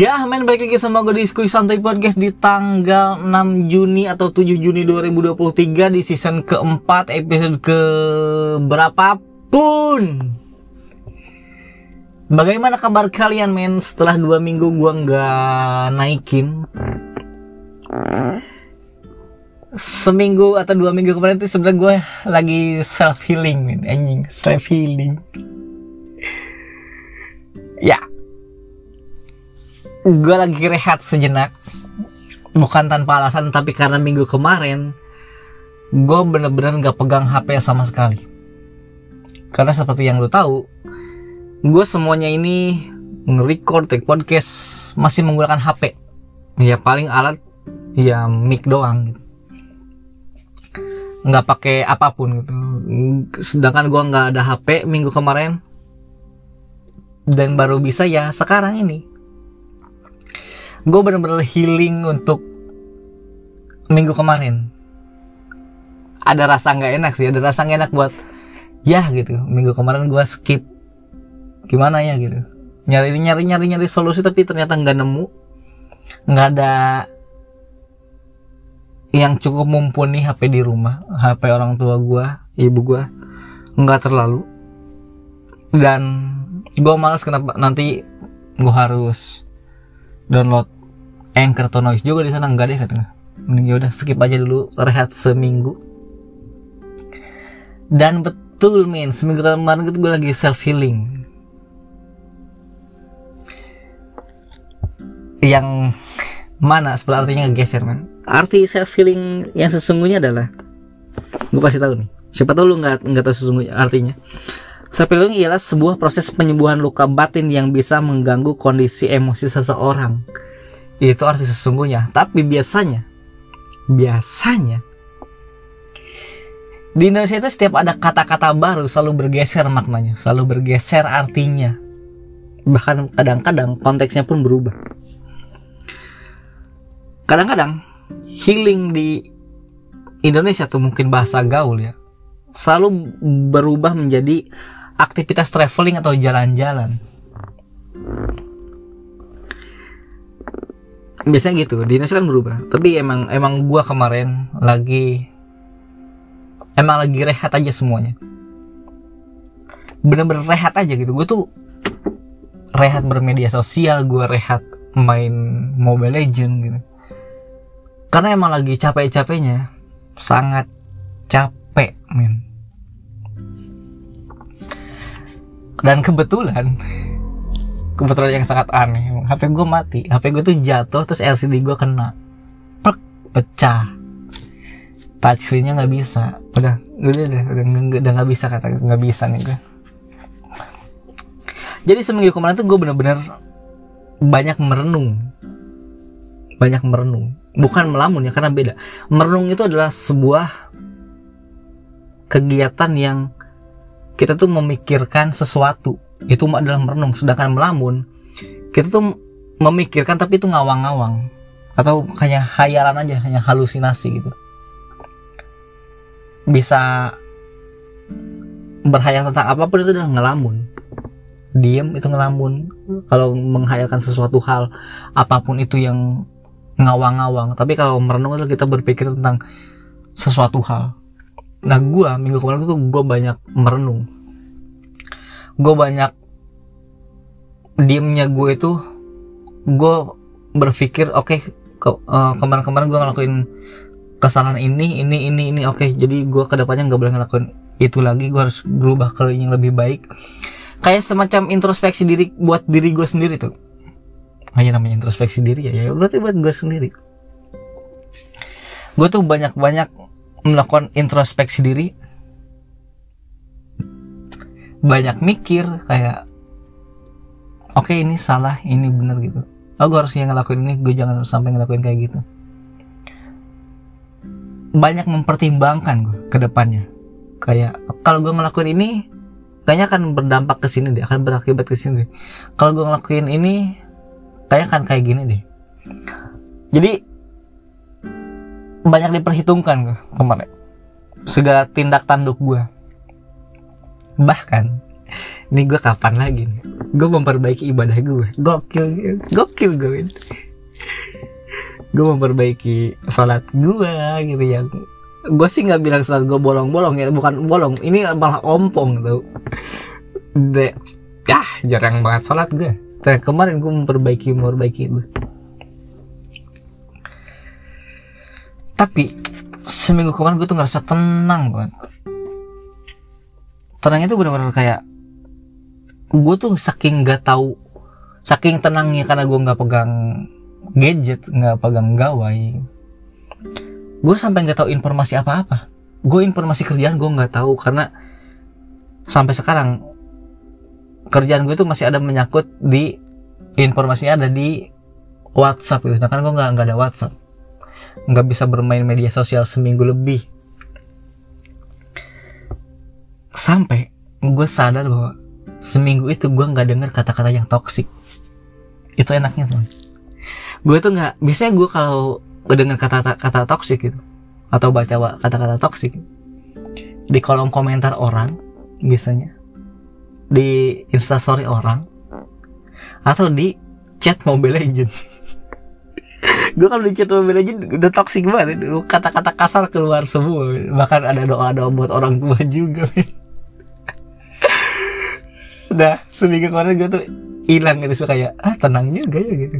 Ya men balik lagi sama gue di Skuy Santai Podcast di tanggal 6 Juni atau 7 Juni 2023 di season keempat episode ke berapapun. Bagaimana kabar kalian men? Setelah dua minggu gua nggak naikin Seminggu atau dua minggu kemarin itu sebenarnya gue lagi self healing men. Anjing self healing Ya gue lagi rehat sejenak. Bukan tanpa alasan tapi karena minggu kemarin gue bener-bener gak pegang HP sama sekali. Karena seperti yang lo tahu gue semuanya ini nge-record take podcast masih menggunakan HP ya paling alat ya mic doang gitu. Nggak pakai apa pun gitu. Sedangkan gue nggak ada HP minggu kemarin. Dan baru bisa ya sekarang ini gue bener-bener healing untuk minggu kemarin. Ada rasa nggak enak sih ada rasa nggak enak buat ya gitu. Minggu kemarin gue skip. Gimana ya gitu. Nyari nyari nyari nyari solusi tapi ternyata nggak nemu. Nggak ada yang cukup mumpuni HP di rumah HP orang tua gue ibu gue nggak terlalu. Dan gue males kenapa nanti gue harus download Anchor atau Noise juga di sana enggak deh katanya. Mending ya udah skip aja dulu rehat seminggu. Dan betul men seminggu kemarin itu gue lagi self healing yang mana sebenarnya artinya ngegeser men? Arti self healing yang sesungguhnya adalah gue kasih tahu nih. Siapa tahu lu nggak nggak tahu sesungguhnya artinya self healing ialah sebuah proses penyembuhan luka batin yang bisa mengganggu kondisi emosi seseorang. Itu arti sesungguhnya. Tapi biasanya biasanya di Indonesia itu setiap ada kata-kata baru selalu bergeser maknanya selalu bergeser artinya. Bahkan kadang-kadang konteksnya pun berubah. Kadang-kadang healing di Indonesia tuh mungkin bahasa gaul ya selalu berubah menjadi aktivitas traveling atau jalan-jalan? Biasanya gitu di Indonesia kan berubah. Tapi emang emang gua kemarin lagi emang lagi rehat aja semuanya. Bener-bener rehat aja gitu. Gue tuh rehat bermedia sosial gue rehat main Mobile Legend gitu. Karena emang lagi capek-capeknya sangat capek men dan kebetulan kebetulan yang sangat aneh HP gue mati. HP gue tuh jatuh terus LCD gue kena. Plek, pecah. Touchscreennya nggak bisa. Udah udah udah udah udah, udah nggak bisa kata nggak bisa nih gue jadi seminggu kemarin tuh gue bener-bener banyak merenung. Banyak merenung. Bukan melamun ya karena beda. Merenung itu adalah sebuah kegiatan yang kita tuh memikirkan sesuatu. Itu adalah merenung. Sedangkan melamun kita tuh memikirkan tapi itu ngawang-ngawang. Atau hanya hayalan aja hanya halusinasi gitu. Bisa berhayal tentang apa pun itu adalah ngelamun. Diem itu ngelamun. Kalau menghayalkan sesuatu hal apa pun itu yang ngawang-ngawang. Tapi kalau merenung itu kita berpikir tentang sesuatu hal nah gue minggu kemarin itu gue banyak merenung. Gue banyak diemnya gue itu gue berpikir oke okay, ke, uh, kemarin-kemarin gue ngelakuin kesalahan ini ini ini ini oke okay, jadi gue ke depannya nggak boleh ngelakuin itu lagi gue harus berubah ke yang lebih baik. Kayak semacam introspeksi diri buat diri gue sendiri tuh. Hanya namanya introspeksi diri ya ya berarti buat gue sendiri. Gue tuh banyak-banyak melakukan introspeksi diri. Banyak mikir kayak oke okay, ini salah ini bener gitu. Oh gue harus yang ngelakuin ini gue jangan sampai ngelakuin kayak gitu. Banyak mempertimbangkan gue ke depannya. Kayak kalau gue ngelakuin ini kayaknya akan berdampak ke sini deh akan berakibat ke sini kalau gue ngelakuin ini kayaknya akan kayak gini deh. Jadi banyak diperhitungkan kemarin. Segala tindak tanduk gue bahkan ini gue kapan lagi nih? Gue memperbaiki ibadah gue gokil gokil gue gue memperbaiki sholat gue gitu yang gue sih nggak bilang sholat gue bolong-bolong ya bukan bolong ini malah ompong tuh de ya jarang banget sholat gue Nah, kemarin gue memperbaiki memperbaiki gue tapi seminggu kemarin gue tuh ngerasa tenang banget tenangnya tuh benar-benar kayak gue tuh saking gak tahu saking tenangnya karena gue nggak pegang gadget nggak pegang gawai. Gue sampai nggak tahu informasi apa-apa. Gue informasi kerjaan gue nggak tahu karena sampai sekarang kerjaan gue tuh masih ada menyangkut di informasinya ada di WhatsApp gitu. Nah kan gue nggak nggak ada WhatsApp, nggak bisa bermain media sosial seminggu lebih. Sampai gue sadar bahwa seminggu itu gue nggak dengar kata-kata yang toksik. Itu enaknya tuh. Gue tuh nggak biasanya gue kalau dengar kata-kata toksik gitu atau baca kata-kata toksik di kolom komentar orang biasanya di instastory orang atau di chat Mobile Legend gue kalau di chat Mobile Legend udah toxic banget. Kata-kata kasar keluar semua. Bahkan ada doa-doa buat orang tua juga udah seminggu kemarin gue tuh hilang gitu. Suka kayak ah tenang juga ya gitu.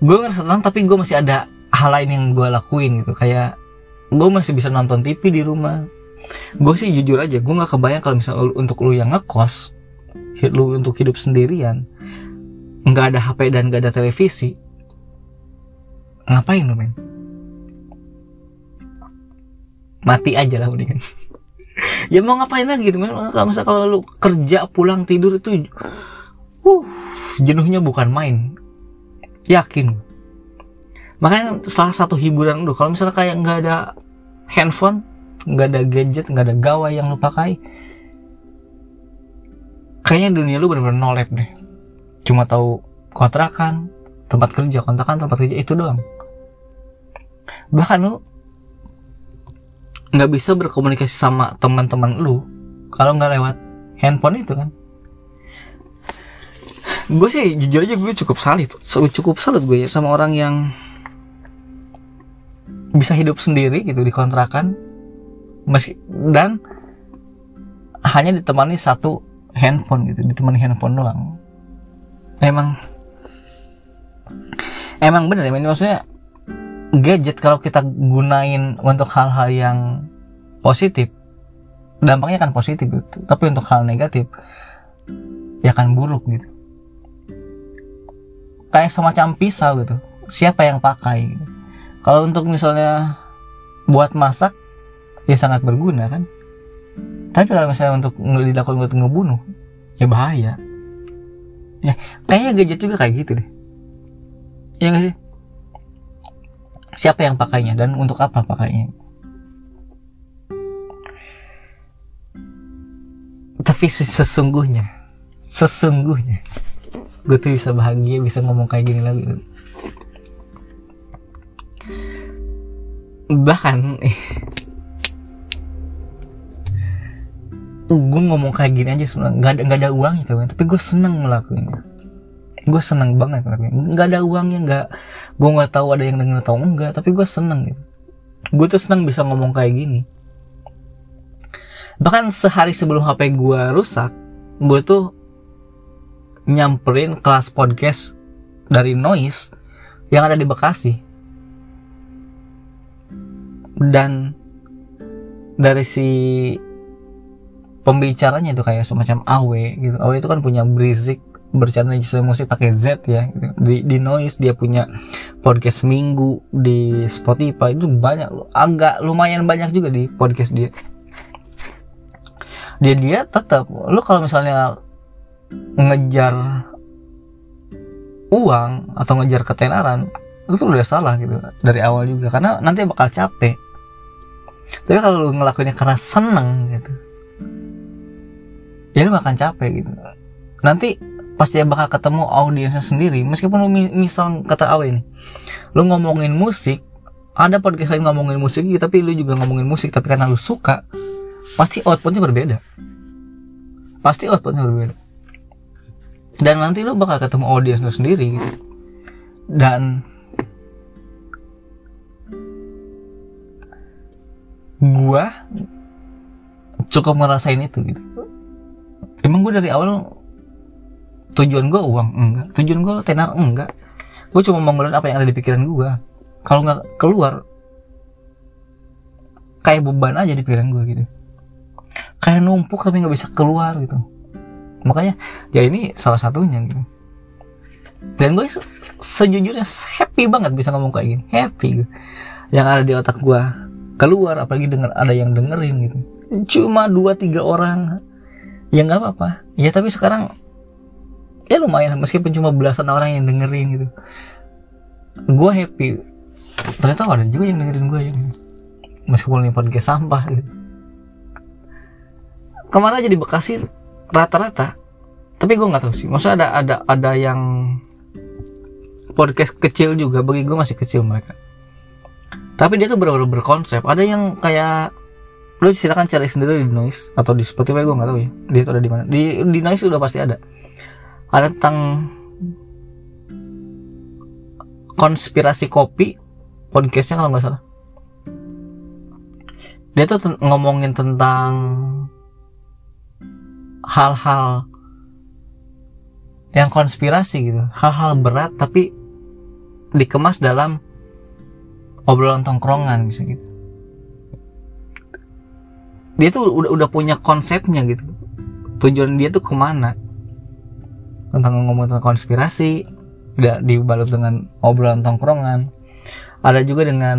Gue ngerasa tenang tapi gue masih ada hal lain yang gue lakuin gitu. Kayak gue masih bisa nonton TV di rumah. Gue sih jujur aja gue nggak kebayang kalau misalnya untuk lu yang ngekos lu untuk hidup sendirian nggak ada HP dan nggak ada televisi. Ngapain lu men? Mati aja lah mendingan. Ya mau ngapain lagi gitu men? Kalau misalnya kalau lu kerja pulang tidur itu uh jenuhnya bukan main. Yakin. Makanya salah satu hiburan lu kalau misalnya kayak nggak ada handphone nggak ada gadget nggak ada gawai yang lu pakai kayaknya dunia lu bener-bener nolep deh cuma tahu kontrakan tempat kerja kontrakan tempat kerja itu doang. Bahkan lu nggak bisa berkomunikasi sama teman-teman lu kalau nggak lewat handphone itu kan? Gue sih jujur aja gue cukup salut cukup salut gue ya sama orang yang bisa hidup sendiri gitu di kontrakan. Meski dan hanya ditemani satu handphone gitu ditemani handphone doang emang. Emang bener ya maksudnya gadget kalau kita gunain untuk hal-hal yang positif dampaknya kan positif gitu. Tapi untuk hal negatif ya kan buruk gitu. Kayak semacam pisau gitu. Siapa yang pakai gitu. kalau untuk misalnya buat masak ya sangat berguna kan. Tapi kalau misalnya untuk dilakukan untuk ngebunuh ya bahaya ya kayaknya gadget juga kayak gitu deh. Ya gak sih? Siapa yang pakainya dan untuk apa pakainya? Tapi sesungguhnya sesungguhnya gue tuh bisa bahagia bisa ngomong kayak gini lagi. Bahkan gue ngomong kayak gini aja sebenarnya. Nggak ada nggak ada uang itu kan tapi gue seneng ngelakuinnya. Gue seneng banget ngelakuin. Nggak ada uangnya nggak gue nggak tahu ada yang denger atau enggak tapi gue seneng gitu. Gue tuh seneng bisa ngomong kayak gini. Bahkan sehari sebelum HP gue rusak gue tuh nyamperin kelas podcast dari Noise yang ada di Bekasi. Dan dari si pembicaranya itu kayak semacam AW gitu. AW itu kan punya Brizik bercanda musik pakai Z ya. Gitu. di, di noise dia punya podcast minggu di Spotify. Itu banyak agak lumayan banyak juga di podcast dia. Dia dia tetap lu kalau misalnya ngejar uang atau ngejar ketenaran itu udah salah gitu dari awal juga. Karena nanti bakal capek. Tapi kalau lu ngelakuinnya karena seneng gitu ya lu gak akan capek gitu. Nanti pasti bakal ketemu audiensnya sendiri meskipun lu misal kata Awe ini lu ngomongin musik ada podcast lain ngomongin musik tapi lu juga ngomongin musik tapi karena lu suka pasti outputnya berbeda. Pasti outputnya berbeda. Dan nanti lu bakal ketemu audiens lu sendiri gitu. Dan gua cukup ngerasain itu gitu emang gue dari awal tujuan gue uang? Enggak. Tujuan gue tenar? Enggak. Gue cuma mau ngeliat apa yang ada di pikiran gue kalau nggak keluar kayak beban aja di pikiran gue gitu. Kayak numpuk tapi nggak bisa keluar gitu. Makanya ya ini salah satunya gitu. Dan gue se- sejujurnya happy banget bisa ngomong kayak gini. Happy gitu. yang ada di otak gue keluar apalagi denger ada yang dengerin gitu. Cuma dua tiga orang ya nggak apa-apa. Ya tapi sekarang ya lumayan meskipun cuma belasan orang yang dengerin gitu. Gue happy. Ternyata ada juga yang dengerin gue ya. Meskipun ini podcast sampah gitu. Ke mana aja di Bekasi rata-rata tapi gue nggak tahu sih. Maksudnya ada ada ada yang podcast kecil juga. Bagi gue masih kecil mereka. Tapi dia tuh benar-benar berkonsep. Ada yang kayak lu silakan cari sendiri di noise atau di Spotify gue nggak tahu ya. Dia tuh ada di mana. Di di noise udah pasti ada. Ada tentang konspirasi kopi podcastnya kalau nggak salah. Dia tuh ten- ngomongin tentang hal-hal yang konspirasi gitu. Hal-hal berat tapi dikemas dalam obrolan tongkrongan bisa gitu dia tuh udah udah punya konsepnya gitu. Tujuan dia tuh ke mana? Tentang ngomong tentang konspirasi tidak dibalut dengan obrolan tongkrongan. Ada juga dengan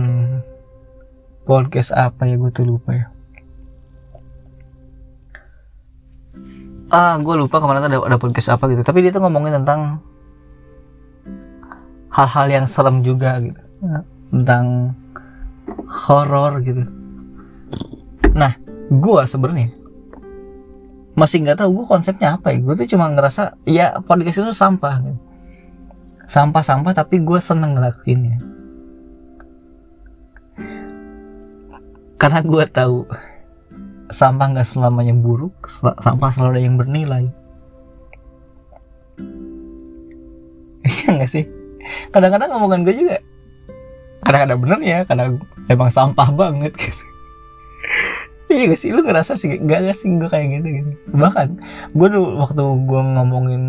podcast apa ya gue tuh lupa ya. Ah gue lupa kemarin ada, ada podcast apa gitu. Tapi dia tuh ngomongin tentang hal-hal yang serem juga gitu. Tentang horor gitu. Nah gue sebenarnya. Masih nggak tahu gue konsepnya apa ya. Gue tuh cuma ngerasa ya podcast itu sampah gitu. sampah-sampah tapi gue seneng ngelakuinnya. Karena gue tahu sampah nggak selamanya buruk sampah selalu ada yang bernilai. Iya nggak sih? Kadang-kadang ngomongan gue juga kadang-kadang bener ya kadang emang sampah banget gitu iya gak sih? Lu ngerasa sih gak, gak sih? Gue kayak gitu gitu. Bahkan gue dulu waktu gue ngomongin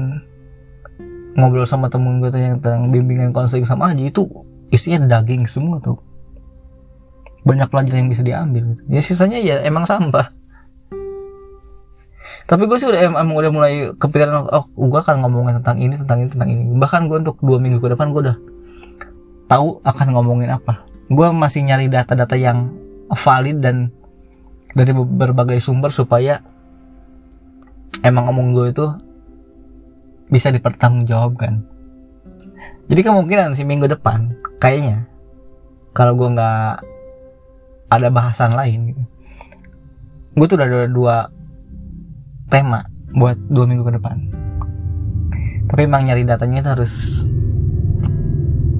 ngobrol sama temen gue yang tentang bimbingan konseling sama aja itu isinya daging semua tuh. Banyak pelajaran yang bisa diambil gitu. ya sisanya ya emang sampah. Tapi gue sih udah em- emang udah mulai kepikiran oh gue akan ngomongin tentang ini tentang ini tentang ini. Bahkan gue untuk dua minggu ke depan gue udah tahu akan ngomongin apa. Gue masih nyari data-data yang valid dan dari be- berbagai sumber supaya emang ngomong gue itu bisa dipertanggungjawabkan. Jadi kemungkinan sih minggu depan kayaknya kalau gue nggak ada bahasan lain gitu. Gue tuh udah ada dua tema buat dua minggu ke depan. Tapi emang nyari datanya itu harus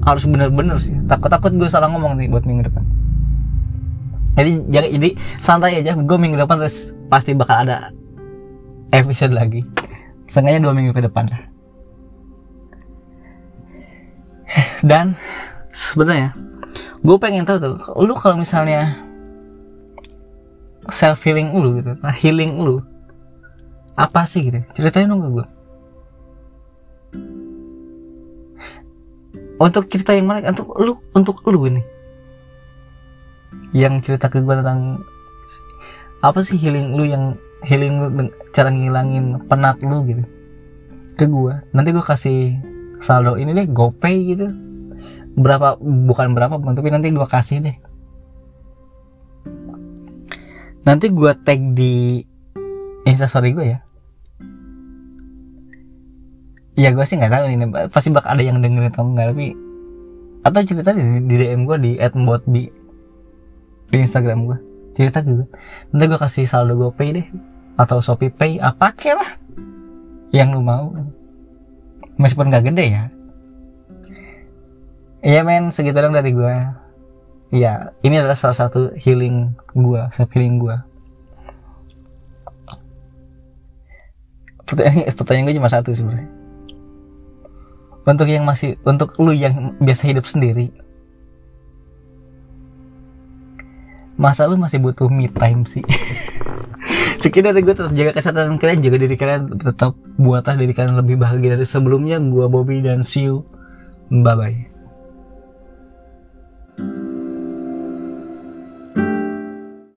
harus bener-bener sih. Takut-takut gue salah ngomong nih buat minggu depan jadi jangan jadi santai aja. Gue minggu depan terus pasti bakal ada episode lagi. Seenggaknya dua minggu ke depan. Dan sebenarnya gue pengen tahu tuh lu kalau misalnya self healing lu gitu nah healing lu apa sih gitu? Ceritain dong ke gue untuk cerita yang mana untuk lu untuk lu ini yang cerita ke gue tentang apa sih healing lu yang healing lu cara ngilangin penat lu gitu? Ke gue nanti gue kasih saldo ini deh gopay gitu. Berapa bukan berapa Bang, tapi nanti gue kasih deh. Nanti gue tag di instastory gue ya. Ya gue sih nggak tahu ini pasti bakal ada yang dengerin atau enggak tapi atau cerita di, di DM gue di @botbi di Instagram gue cerita juga. Nanti gue kasih saldo GoPay deh atau Shopee Pay apa kek lah. Yang lu mau. Meskipun gak gede ya. Iya men segitu dong dari gue Ya ini adalah salah satu healing gue Self healing gue pertanyaan, pertanyaan gue cuma satu sebenarnya. Untuk yang masih untuk lu yang biasa hidup sendiri masa lu masih butuh me time sih? Sekian dari gue tetap jaga kesehatan kalian jaga diri kalian tetap buatlah diri kalian lebih bahagia dari sebelumnya. Gue Bobby dan see you bye bye